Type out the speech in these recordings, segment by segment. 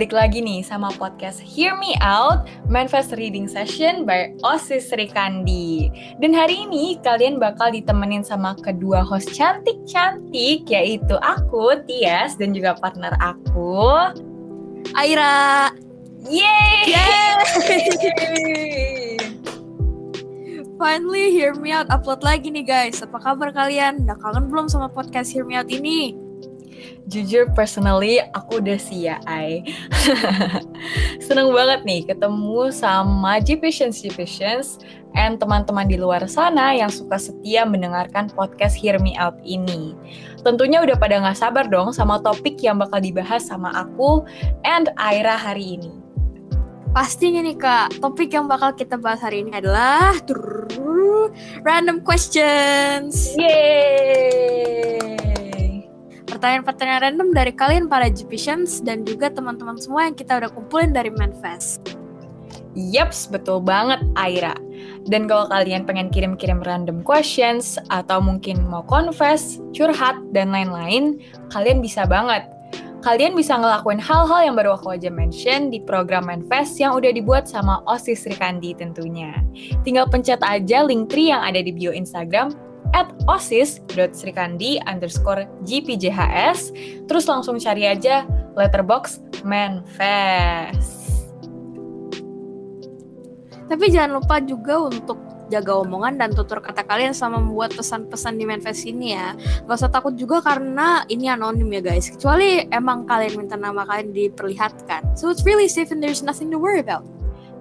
balik lagi nih sama podcast Hear Me Out Manifest Reading Session by Osis Sri Kandi. Dan hari ini kalian bakal ditemenin sama kedua host cantik-cantik yaitu aku, Tias, dan juga partner aku, Aira. Yeay! Finally, Hear Me Out upload lagi nih guys. Apa kabar kalian? Udah kangen belum sama podcast Hear Me Out ini? Jujur personally aku udah siai. Seneng banget nih ketemu sama G-Patients G-Patients and teman-teman di luar sana yang suka setia mendengarkan podcast Hear Me Out ini. Tentunya udah pada gak sabar dong sama topik yang bakal dibahas sama aku and Aira hari ini. Pastinya nih kak, topik yang bakal kita bahas hari ini adalah random questions. Yeay! Pertanyaan-pertanyaan random dari kalian para Gpatients dan juga teman-teman semua yang kita udah kumpulin dari Manfest. Yaps, betul banget Aira. Dan kalau kalian pengen kirim-kirim random questions atau mungkin mau confess, curhat, dan lain-lain, kalian bisa banget. Kalian bisa ngelakuin hal-hal yang baru aku aja mention di program Manfest yang udah dibuat sama Osis Rikandi tentunya. Tinggal pencet aja link tree yang ada di bio Instagram at osis.srikandi underscore gpjhs terus langsung cari aja letterbox manfest tapi jangan lupa juga untuk jaga omongan dan tutur kata kalian sama membuat pesan-pesan di manfest ini ya. Gak usah takut juga karena ini anonim ya guys. Kecuali emang kalian minta nama kalian diperlihatkan. So it's really safe and there's nothing to worry about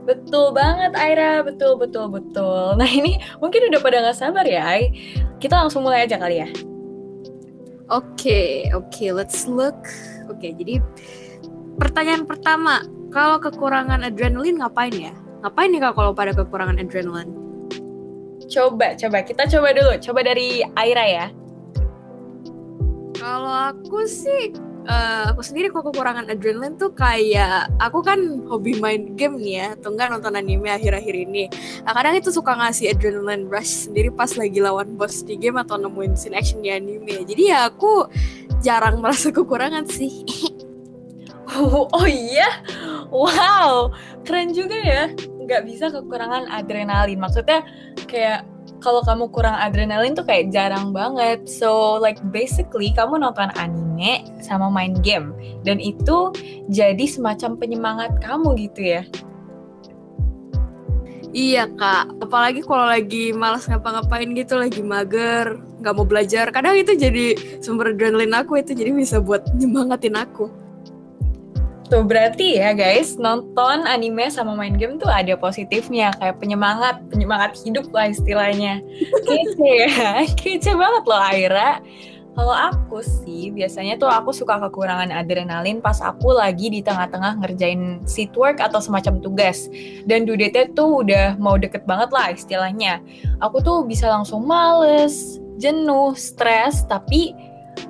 Betul banget Aira, betul betul betul. Nah ini mungkin udah pada nggak sabar ya, Ai. Kita langsung mulai aja kali ya. Oke, okay, oke, okay, let's look. Oke, okay, jadi pertanyaan pertama, kalau kekurangan adrenalin ngapain ya? Ngapain nih kalau pada kekurangan adrenalin? Coba, coba kita coba dulu. Coba dari Aira ya. Kalau aku sih uh, aku sendiri kok kekurangan adrenalin tuh kayak aku kan hobi main game nih ya atau enggak nonton anime akhir-akhir ini. Nah, kadang itu suka ngasih adrenaline rush sendiri pas lagi lawan boss di game atau nemuin scene action di anime. Jadi ya aku jarang merasa kekurangan sih. Oh, oh iya? Wow keren juga ya. Nggak bisa kekurangan adrenalin. Maksudnya kayak kalau kamu kurang adrenalin tuh kayak jarang banget. So like basically kamu nonton anime sama main game dan itu jadi semacam penyemangat kamu gitu ya. Iya kak, apalagi kalau lagi malas ngapa-ngapain gitu, lagi mager, nggak mau belajar, kadang itu jadi sumber adrenalin aku itu jadi bisa buat nyemangatin aku. Tuh berarti ya guys, nonton anime sama main game tuh ada positifnya kayak penyemangat, penyemangat hidup lah istilahnya. Kece ya, kece banget loh Aira. Kalau aku sih biasanya tuh aku suka kekurangan adrenalin pas aku lagi di tengah-tengah ngerjain seat work atau semacam tugas. Dan due date tuh udah mau deket banget lah istilahnya. Aku tuh bisa langsung males, jenuh, stres, tapi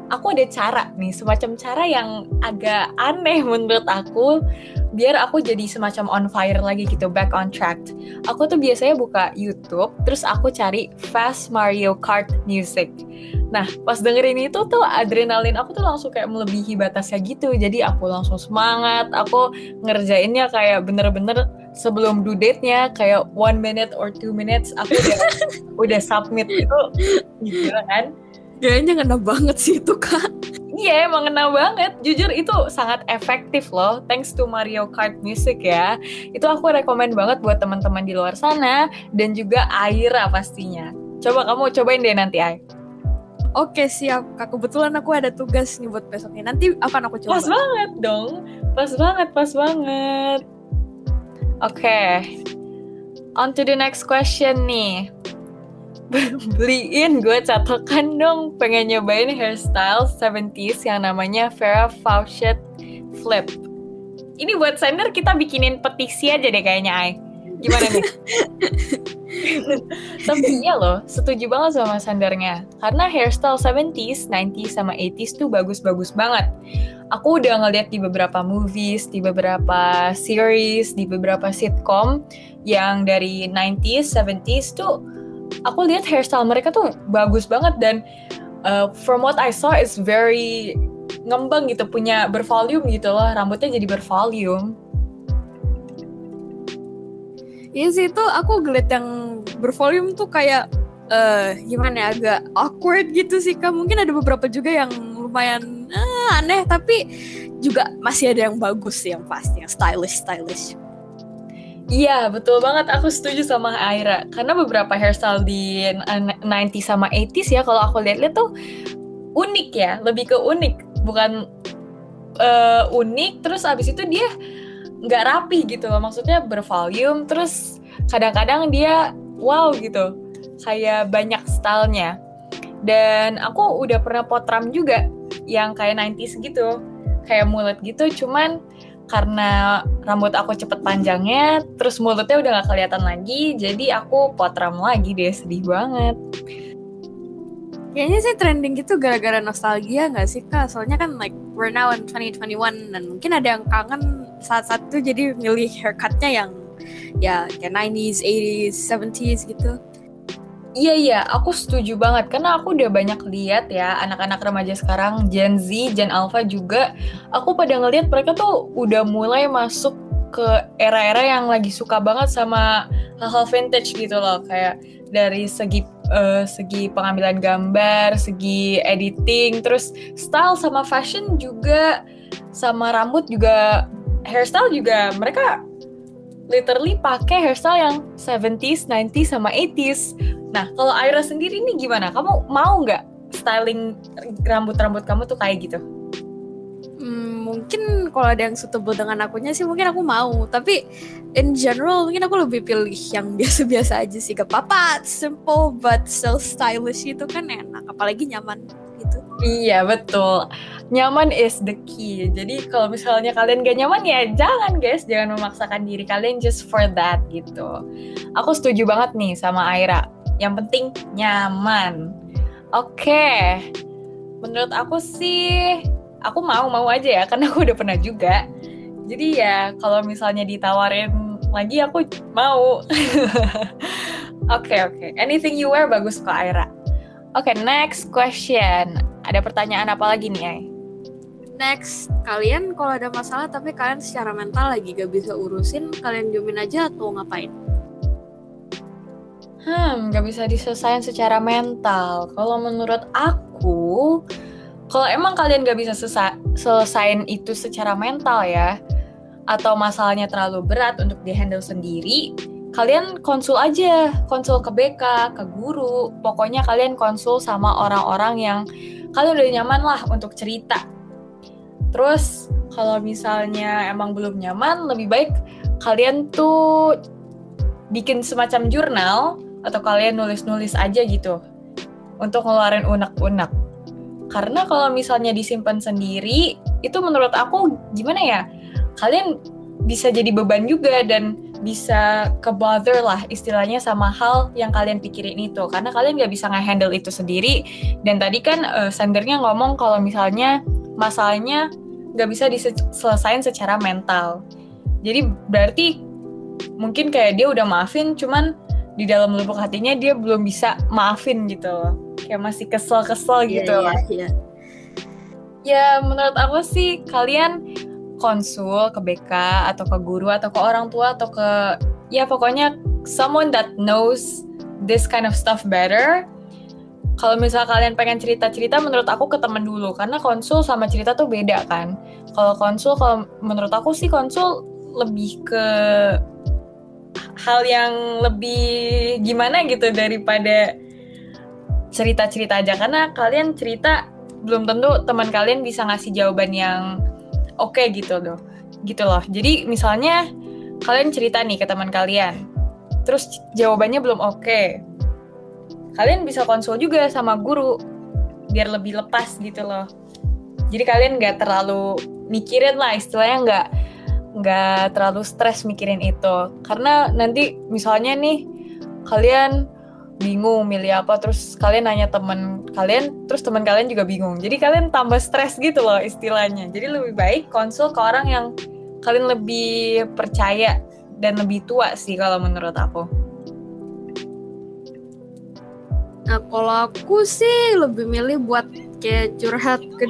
aku ada cara nih, semacam cara yang agak aneh menurut aku biar aku jadi semacam on fire lagi gitu, back on track. Aku tuh biasanya buka YouTube, terus aku cari Fast Mario Kart Music. Nah, pas dengerin itu tuh adrenalin aku tuh langsung kayak melebihi batasnya gitu. Jadi aku langsung semangat, aku ngerjainnya kayak bener-bener sebelum due date-nya kayak one minute or two minutes aku udah udah submit itu gitu kan Kayaknya ngena banget sih itu kak. Iya emang ngena banget. Jujur itu sangat efektif loh. Thanks to Mario Kart Music ya. Itu aku rekomend banget buat teman-teman di luar sana dan juga Aira pastinya. Coba kamu cobain deh nanti Ay. Oke siap kak. Kebetulan aku ada tugas nih buat besoknya. Nanti akan aku coba. Pas banget dong. Pas banget, pas banget. Oke. Okay. On to the next question nih beliin gue catokan dong pengen nyobain hairstyle 70s yang namanya Farrah Fawcett Flip. Ini buat sender kita bikinin petisi aja deh kayaknya Ay. Gimana nih? Tapi iya loh, setuju banget sama sendernya. Karena hairstyle 70s, 90s, sama 80s tuh bagus-bagus banget. Aku udah ngeliat di beberapa movies, di beberapa series, di beberapa sitcom yang dari 90s, 70s tuh aku lihat hairstyle mereka tuh bagus banget dan uh, from what I saw it's very ngembang gitu punya bervolume gitu loh rambutnya jadi bervolume. Iya sih itu aku ngeliat yang bervolume tuh kayak uh, gimana ya agak awkward gitu sih kak. Mungkin ada beberapa juga yang lumayan uh, aneh tapi juga masih ada yang bagus sih yang pasti yang stylish stylish Iya, betul banget. Aku setuju sama Aira. Karena beberapa hairstyle di 90 sama 80s ya, kalau aku lihat-lihat tuh unik ya. Lebih ke unik. Bukan uh, unik, terus abis itu dia nggak rapi gitu loh. Maksudnya bervolume, terus kadang-kadang dia wow gitu. Kayak banyak stylenya. Dan aku udah pernah potram juga yang kayak 90s gitu. Kayak mulut gitu, cuman karena rambut aku cepet panjangnya, terus mulutnya udah gak kelihatan lagi, jadi aku potram lagi deh, sedih banget. Kayaknya sih trending gitu gara-gara nostalgia gak sih kak? Soalnya kan like we're now in 2021 dan mungkin ada yang kangen saat-saat itu jadi milih haircutnya yang ya kayak 90s, 80s, 70s gitu. Iya iya, aku setuju banget. Karena aku udah banyak lihat ya anak-anak remaja sekarang Gen Z, Gen Alpha juga. Aku pada ngelihat mereka tuh udah mulai masuk ke era-era yang lagi suka banget sama hal-hal vintage gitu loh, kayak dari segi uh, segi pengambilan gambar, segi editing, terus style sama fashion juga sama rambut juga hairstyle juga. Mereka literally pakai hairstyle yang 70s, 90s sama 80s Nah, kalau Aira sendiri ini gimana? Kamu mau nggak styling rambut-rambut kamu tuh kayak gitu? Hmm, mungkin kalau ada yang suitable dengan akunya sih mungkin aku mau. Tapi in general mungkin aku lebih pilih yang biasa-biasa aja sih. Gak apa-apa, simple but still stylish itu kan enak. Apalagi nyaman gitu. Iya, betul. Nyaman is the key. Jadi kalau misalnya kalian gak nyaman ya jangan guys. Jangan memaksakan diri kalian just for that gitu. Aku setuju banget nih sama Aira yang penting nyaman. Oke, okay. menurut aku sih, aku mau-mau aja ya, karena aku udah pernah juga. Jadi ya, kalau misalnya ditawarin lagi, aku mau. Oke, oke. Okay, okay. Anything you wear bagus kok, Aira. Oke, okay, next question. Ada pertanyaan apa lagi nih, Ay? Next, kalian kalau ada masalah tapi kalian secara mental lagi gak bisa urusin, kalian diemin aja atau ngapain? Hmm, gak bisa diselesaikan secara mental. Kalau menurut aku, kalau emang kalian gak bisa selesaikan itu secara mental ya, atau masalahnya terlalu berat untuk dihandle sendiri, kalian konsul aja, konsul ke BK, ke guru, pokoknya kalian konsul sama orang-orang yang kalian udah nyaman lah untuk cerita. Terus kalau misalnya emang belum nyaman, lebih baik kalian tuh bikin semacam jurnal atau kalian nulis-nulis aja gitu untuk ngeluarin unek-unek. Karena kalau misalnya disimpan sendiri, itu menurut aku gimana ya? Kalian bisa jadi beban juga dan bisa ke bother lah istilahnya sama hal yang kalian pikirin itu karena kalian nggak bisa nge-handle itu sendiri dan tadi kan uh, sendernya ngomong kalau misalnya masalahnya nggak bisa diselesaikan secara mental jadi berarti mungkin kayak dia udah maafin cuman di dalam lubuk hatinya dia belum bisa maafin gitu loh. Kayak masih kesel-kesel yeah, gitu yeah, loh. yeah. ya menurut aku sih kalian konsul ke BK atau ke guru atau ke orang tua atau ke ya pokoknya someone that knows this kind of stuff better. Kalau misal kalian pengen cerita-cerita menurut aku ke temen dulu. Karena konsul sama cerita tuh beda kan. Kalau konsul kalau menurut aku sih konsul lebih ke hal yang lebih gimana gitu daripada cerita-cerita aja. Karena kalian cerita belum tentu teman kalian bisa ngasih jawaban yang oke okay gitu loh. Gitu loh. Jadi misalnya kalian cerita nih ke teman kalian terus jawabannya belum oke. Okay. kalian bisa konsul juga sama guru biar lebih lepas gitu loh. Jadi kalian nggak terlalu mikirin lah istilahnya nggak nggak terlalu stres mikirin itu. Karena nanti misalnya nih kalian bingung milih apa terus kalian nanya teman kalian terus teman kalian juga bingung. Jadi kalian tambah stres gitu loh istilahnya. Jadi lebih baik konsul ke orang yang kalian lebih percaya dan lebih tua sih kalau menurut aku. Nah kalau aku sih lebih milih buat kayak curhat ke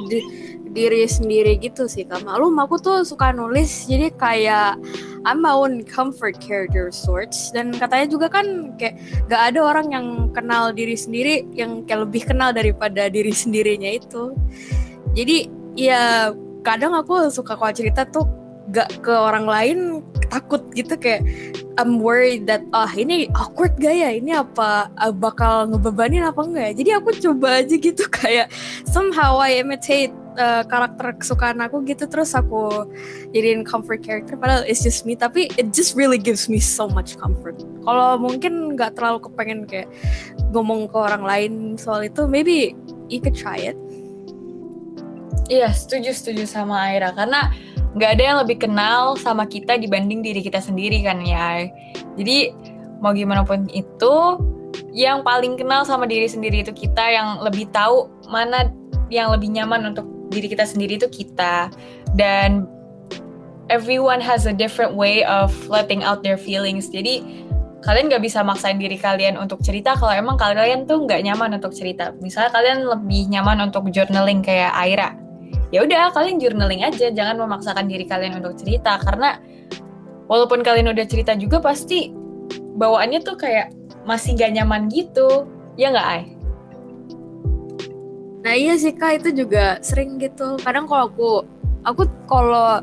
diri sendiri gitu sih kak. Malum aku tuh suka nulis jadi kayak I'm my own comfort character sorts dan katanya juga kan kayak gak ada orang yang kenal diri sendiri yang kayak lebih kenal daripada diri sendirinya itu. Jadi ya kadang aku suka kalau cerita tuh gak ke orang lain takut gitu kayak I'm worried that ah ini awkward gak ya? Ini apa uh, bakal ngebebanin apa enggak ya? Jadi aku coba aja gitu kayak somehow I imitate uh, karakter kesukaan aku gitu terus aku jadiin comfort character padahal it's just me tapi it just really gives me so much comfort kalau mungkin nggak terlalu kepengen kayak ngomong ke orang lain soal itu maybe you could try it Iya, setuju setuju sama Aira karena nggak ada yang lebih kenal sama kita dibanding diri kita sendiri kan ya. Jadi mau gimana pun itu, yang paling kenal sama diri sendiri itu kita yang lebih tahu mana yang lebih nyaman untuk diri kita sendiri itu kita dan everyone has a different way of letting out their feelings. Jadi kalian nggak bisa maksain diri kalian untuk cerita kalau emang kalian tuh nggak nyaman untuk cerita. Misalnya kalian lebih nyaman untuk journaling kayak Aira ya udah kalian journaling aja jangan memaksakan diri kalian untuk cerita karena walaupun kalian udah cerita juga pasti bawaannya tuh kayak masih gak nyaman gitu ya nggak Ay? Nah iya sih kak itu juga sering gitu. Kadang kalau aku aku kalau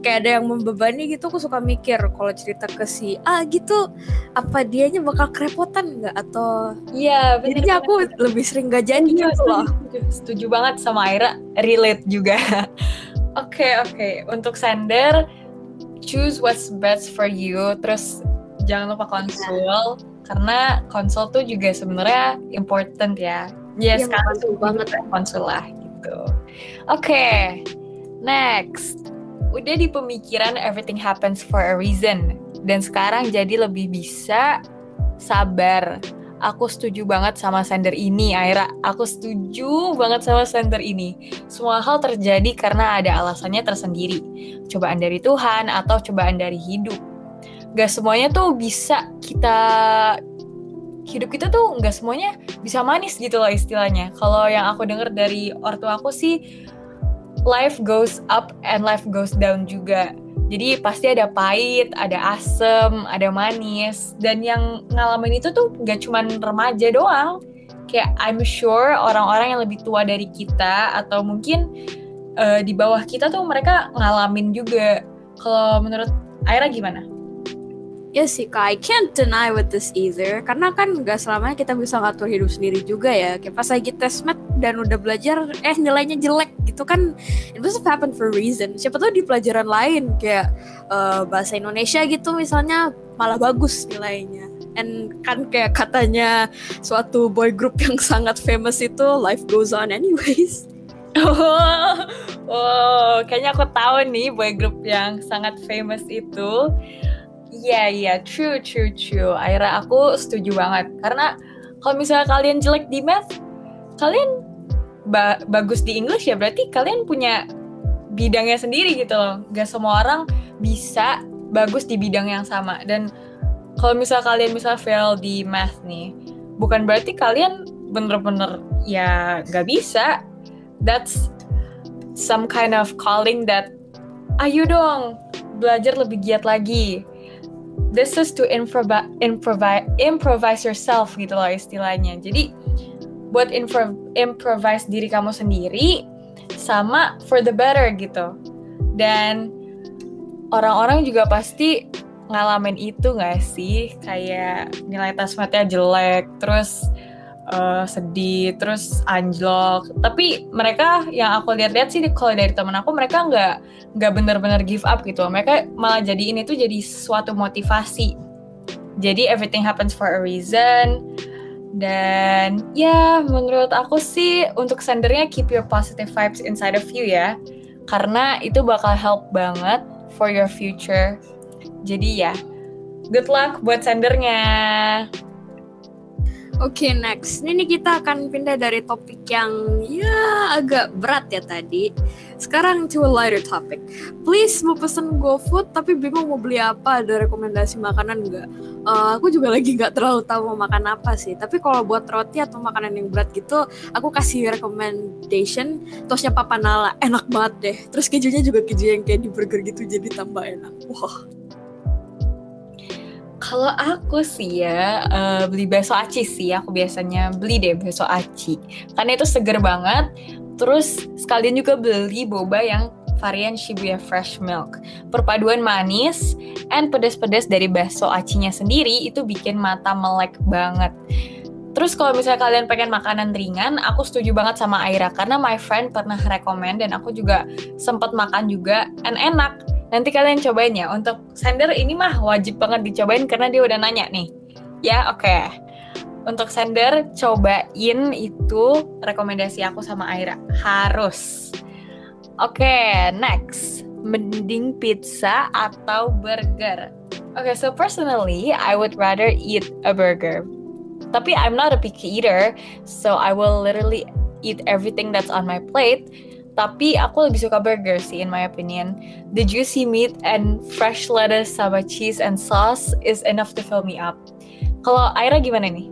kayak ada yang membebani gitu aku suka mikir kalau cerita ke si A gitu apa dianya bakal kerepotan nggak? Atau iya jadinya aku lebih sering gak jadi iya, gitu loh. setuju, setuju banget sama Aira. Relate juga. Oke okay, oke. Okay. untuk sender choose what's best for you. Terus jangan lupa konsul. Yeah. karena konsul tuh juga sebenarnya important ya ya yes, sekarang tuh banget konsul lah gitu oke okay. next udah di pemikiran everything happens for a reason dan sekarang jadi lebih bisa sabar. Aku setuju banget sama sender ini, Aira. Aku setuju banget sama sender ini. Semua hal terjadi karena ada alasannya tersendiri. Cobaan dari Tuhan atau cobaan dari hidup. Gak semuanya tuh bisa kita hidup kita tuh gak semuanya bisa manis gitu loh istilahnya. Kalau yang aku denger dari ortu aku sih life goes up and life goes down juga. Jadi pasti ada pahit, ada asem, ada manis. Dan yang ngalamin itu tuh gak cuma remaja doang. Kayak I'm sure orang-orang yang lebih tua dari kita atau mungkin uh, di bawah kita tuh mereka ngalamin juga. Kalau menurut Aira gimana? Ya sih kak, I can't deny with this either. Karena kan gak selamanya kita bisa ngatur hidup sendiri juga ya. Kayak pas lagi tes mat dan udah belajar Eh nilainya jelek gitu kan It must have happened for a reason. Siapa tahu di pelajaran lain Kayak uh, bahasa Indonesia gitu misalnya Malah bagus nilainya. And kan kayak katanya Suatu boy group yang sangat famous itu Life goes on anyways. Oh, oh, kayaknya aku tahu nih boy group yang sangat famous itu Iya yeah, iya yeah. true true true. Akhirnya aku setuju banget karena kalau misalnya kalian jelek di math, kalian ba bagus di English ya berarti kalian punya bidangnya sendiri gitu loh. Gak semua orang bisa bagus di bidang yang sama dan kalau misalnya kalian bisa fail di math nih, bukan berarti kalian bener-bener ya gak bisa. That's some kind of calling that ayo dong belajar lebih giat lagi this is to improvise improvise improvise yourself gitu loh istilahnya. Jadi buat improv improvise diri kamu sendiri sama for the better gitu. Dan orang-orang juga pasti ngalamin itu gak sih? Kayak nilai tasmatnya jelek, terus uh, sedih terus anjlok. Tapi mereka yang aku lihat-lihat sih kalau dari temen aku mereka nggak nggak bener-bener give up gitu. Mereka malah jadi ini tuh jadi suatu motivasi. Jadi everything happens for a reason. Dan ya menurut aku sih untuk sendernya keep your positive vibes inside of you ya. Karena itu bakal help banget for your future. Jadi ya good luck buat sendernya Oke, okay, next. Ini kita akan pindah dari topik yang ya agak berat ya tadi. Sekarang to a lighter topic. Please mau pesen GoFood tapi bingung mau beli apa, ada rekomendasi makanan nggak? Uh, aku juga lagi nggak terlalu tahu mau makan apa sih. Tapi kalau buat roti atau makanan yang berat gitu, aku kasih recommendation tosnya Papa Nala. Enak banget deh. Terus kejunya juga keju yang kayak di burger gitu jadi tambah enak. Wah. Kalau aku sih ya uh, beli bakso aci sih aku biasanya beli deh bakso aci karena itu seger banget. Terus sekalian juga beli boba yang varian Shibuya Fresh Milk. Perpaduan manis and pedas-pedas dari bakso acinya sendiri itu bikin mata melek banget. Terus kalau misalnya kalian pengen makanan ringan, aku setuju banget sama Aira karena my friend pernah rekomend dan aku juga sempat makan juga and enak Nanti kalian cobain ya. Untuk sender ini mah wajib banget dicobain karena dia udah nanya nih. Ya, oke. Okay. Untuk sender cobain itu rekomendasi aku sama Aira. Harus. Oke, okay, next. Mending pizza atau burger? Oke, okay, so personally, I would rather eat a burger. Tapi I'm not a picky eater, so I will literally eat everything that's on my plate tapi aku lebih suka burger sih in my opinion. The juicy meat and fresh lettuce sama cheese and sauce is enough to fill me up. Kalau Aira gimana nih?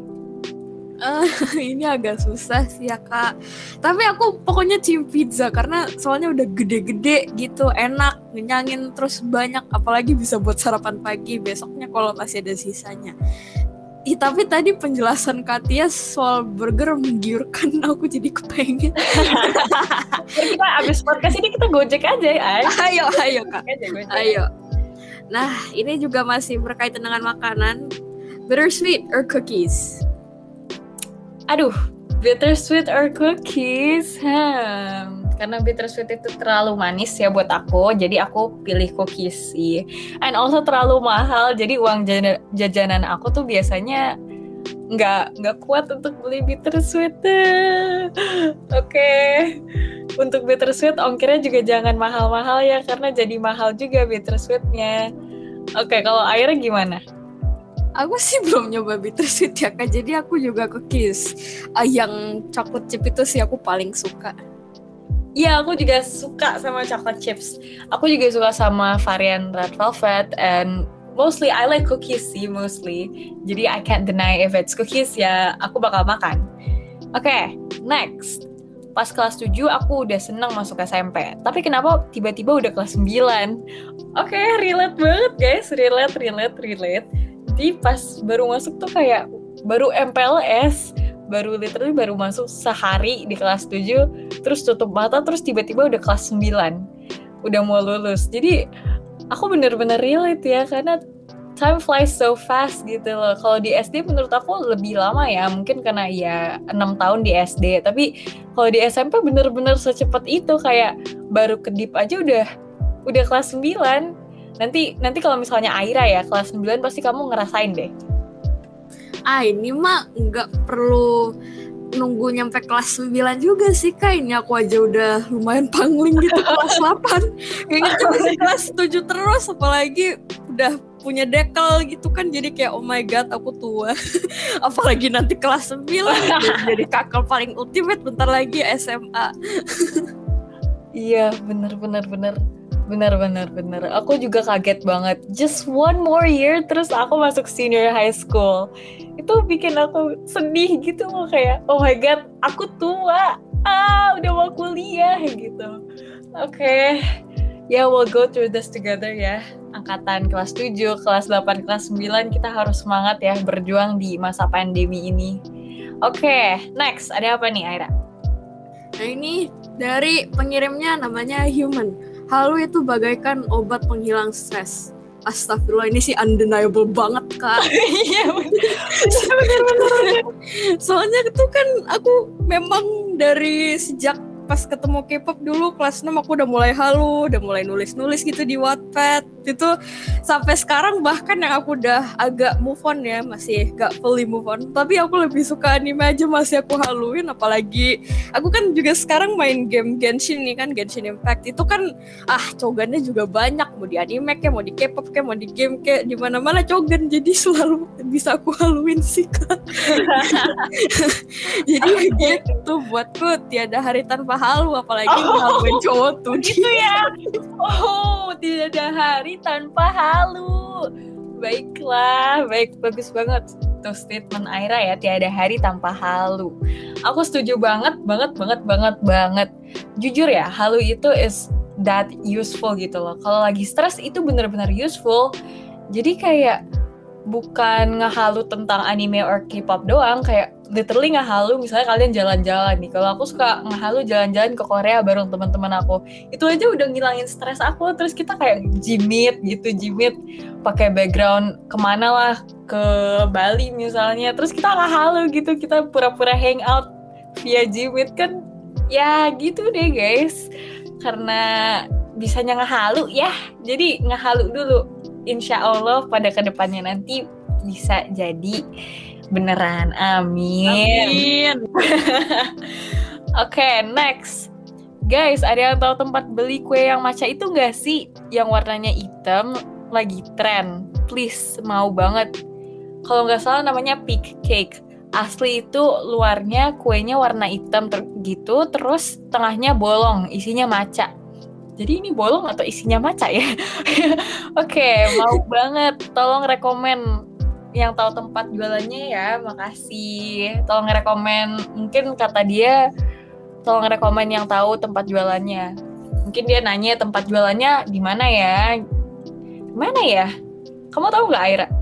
Uh, ini agak susah sih ya kak. Tapi aku pokoknya cium pizza karena soalnya udah gede-gede gitu, enak, ngenyangin terus banyak, apalagi bisa buat sarapan pagi besoknya kalau masih ada sisanya. Ih, tapi tadi penjelasan Katia soal burger menggiurkan aku jadi kepengen. kita abis podcast ini kita gojek aja ya. Ayo, ayo kak. Ayo. Nah, ini juga masih berkaitan dengan makanan. Bittersweet or cookies? Aduh, bittersweet or cookies? Hmm karena bittersweet itu terlalu manis ya buat aku jadi aku pilih cookies sih and also terlalu mahal jadi uang jajanan aku tuh biasanya nggak nggak kuat untuk beli bittersweet oke okay. untuk bittersweet ongkirnya juga jangan mahal-mahal ya karena jadi mahal juga bittersweetnya oke okay, kalau airnya gimana Aku sih belum nyoba bittersweet ya kak, jadi aku juga cookies. Uh, yang chocolate chip itu sih aku paling suka. Iya, aku juga suka sama chocolate chips. Aku juga suka sama varian red velvet and mostly I like cookies sih mostly. Jadi I can't deny if it's cookies ya aku bakal makan. Oke, okay, next. Pas kelas 7 aku udah seneng masuk SMP. Tapi kenapa tiba-tiba udah kelas 9? Oke, okay, relate banget guys. Relate, relate, relate. Jadi pas baru masuk tuh kayak baru MPLS baru literally baru masuk sehari di kelas 7 terus tutup mata terus tiba-tiba udah kelas 9 udah mau lulus. Jadi aku bener-bener relate ya karena time flies so fast gitu loh. Kalau di SD menurut aku lebih lama ya mungkin karena ya enam tahun di SD tapi kalau di SMP bener-bener secepat itu kayak baru kedip aja udah udah kelas 9 nanti nanti kalau misalnya Aira ya kelas 9 pasti kamu ngerasain deh. Ah ini mah nggak perlu nunggu nyampe kelas 9 juga sih ini aku aja udah lumayan pangling gitu kelas 8 kayaknya masih kelas 7 terus apalagi udah punya dekal gitu kan. Jadi kayak oh my god aku tua. Apalagi nanti kelas 9 jadi kakak paling ultimate bentar lagi SMA iya bener bener bener bener bener bener aku juga kaget banget. Just one more year terus aku masuk senior high school. Itu bikin aku sedih gitu loh kayak oh my god aku tua. Ah udah mau kuliah gitu. Oke. Okay. ya yeah, we'll go through this together ya. Angkatan kelas 7, kelas 8, kelas 9 kita harus semangat ya berjuang di masa pandemi ini. Oke okay, next. Ada apa nih Aira? Nah ini dari pengirimnya namanya Human Halu itu bagaikan obat penghilang stres. Astagfirullah ini sih undeniable banget kak. Iya benar-benar. Soalnya itu kan aku memang dari sejak pas ketemu K-pop dulu kelas 6 aku udah mulai halu, udah mulai nulis-nulis gitu di Wattpad. Itu sampai sekarang bahkan yang aku udah agak move on ya, masih gak fully move on. Tapi aku lebih suka anime aja masih aku haluin apalagi aku kan juga sekarang main game Genshin nih kan Genshin Impact. Itu kan ah cogannya juga banyak mau di anime kayak mau di K-pop kayak mau di game kayak di mana-mana cogan jadi selalu bisa aku haluin sih Kak. Jadi gitu buatku tiada hari tanpa halu apalagi Oh. ngelakuin cowok tuh. Gitu ya. Oh, tidak ada hari tanpa halu. Baiklah, baik bagus banget tuh statement Aira ya, tiada hari tanpa halu. Aku setuju banget, banget, banget, banget, banget. Jujur ya, halu itu is that useful gitu loh. Kalau lagi stres itu bener-bener useful. Jadi kayak bukan ngehalu tentang anime or K-pop doang, kayak literally ngehalu misalnya kalian jalan-jalan nih. Kalau aku suka ngehalu jalan-jalan ke Korea bareng teman-teman aku. Itu aja udah ngilangin stres aku. Terus kita kayak jimit gitu, jimit pakai background ke mana lah ke Bali misalnya. Terus kita ngehalu gitu, kita pura-pura hangout via jimit kan. Ya gitu deh guys. Karena bisanya ngehalu ya. Jadi ngehalu dulu. Insya Allah pada ke depannya nanti bisa jadi beneran. Amin. Amin. Oke, next. Guys, ada yang tahu tempat beli kue yang maca itu nggak sih? Yang warnanya hitam, lagi tren. Please, mau banget. Kalau nggak salah namanya Peak Cake. Asli itu luarnya kuenya warna hitam ter- gitu, terus tengahnya bolong, isinya maca. Jadi ini bolong atau isinya maca ya? Oke, mau banget. Tolong rekomen yang tahu tempat jualannya ya, makasih. Tolong rekomen, mungkin kata dia, tolong rekomen yang tahu tempat jualannya. Mungkin dia nanya tempat jualannya di mana ya? Mana ya? Kamu tahu nggak Aira?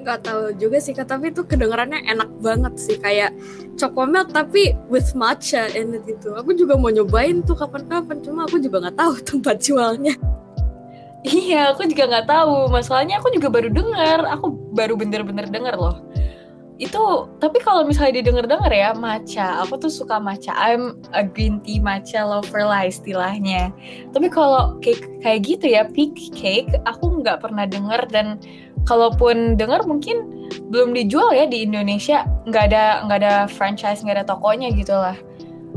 Nggak tahu juga sih kak, tapi itu kedengarannya enak banget sih kayak chocolate tapi with matcha it gitu. Aku juga mau nyobain tuh kapan-kapan, cuma aku juga nggak tahu tempat jualnya. Iya, aku juga nggak tahu. Masalahnya aku juga baru dengar. Aku baru bener-bener dengar loh. Itu, tapi kalau misalnya didengar-dengar ya, matcha. Aku tuh suka matcha. I'm a green tea matcha lover lah istilahnya. Tapi kalau cake kayak gitu ya, peak cake, aku nggak pernah dengar dan kalaupun dengar mungkin belum dijual ya di Indonesia. Nggak ada nggak ada franchise, nggak ada tokonya gitu lah.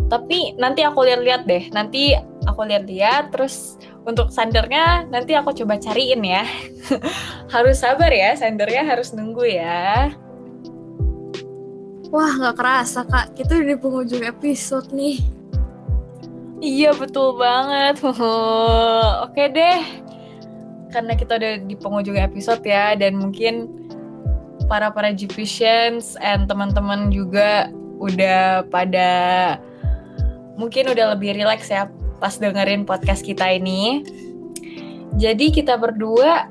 Tapi nanti aku lihat-lihat deh. Nanti aku lihat-lihat terus untuk sandernya nanti aku coba cariin ya. harus sabar ya, sandernya harus nunggu ya. Wah nggak kerasa kak, kita udah di penghujung episode nih. Iya betul banget. Oke deh. Karena kita udah di penghujung episode ya dan mungkin para para Gpatients and teman-teman juga udah pada mungkin udah lebih rileks ya pas dengerin podcast kita ini. Jadi kita berdua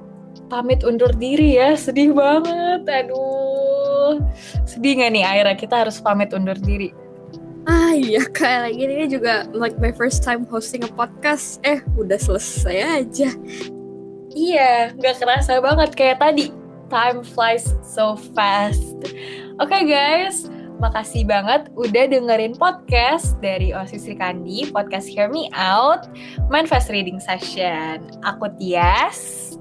pamit undur diri ya. Sedih banget. Aduh. Sedih gak nih Aira? Kita harus pamit undur diri. Ah iya kak, lagi ini juga like my first time hosting a podcast. Eh udah selesai aja. Iya, nggak kerasa banget kayak tadi. Time flies so fast. Oke guys, makasih banget udah dengerin podcast dari Osis Kandi, podcast Hear Me Out, Manifest Reading Session. Aku Tias.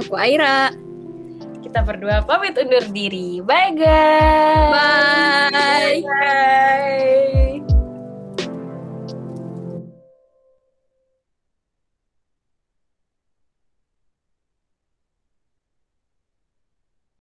Aku Aira. Kita berdua pamit undur diri. Bye guys. Bye. Bye.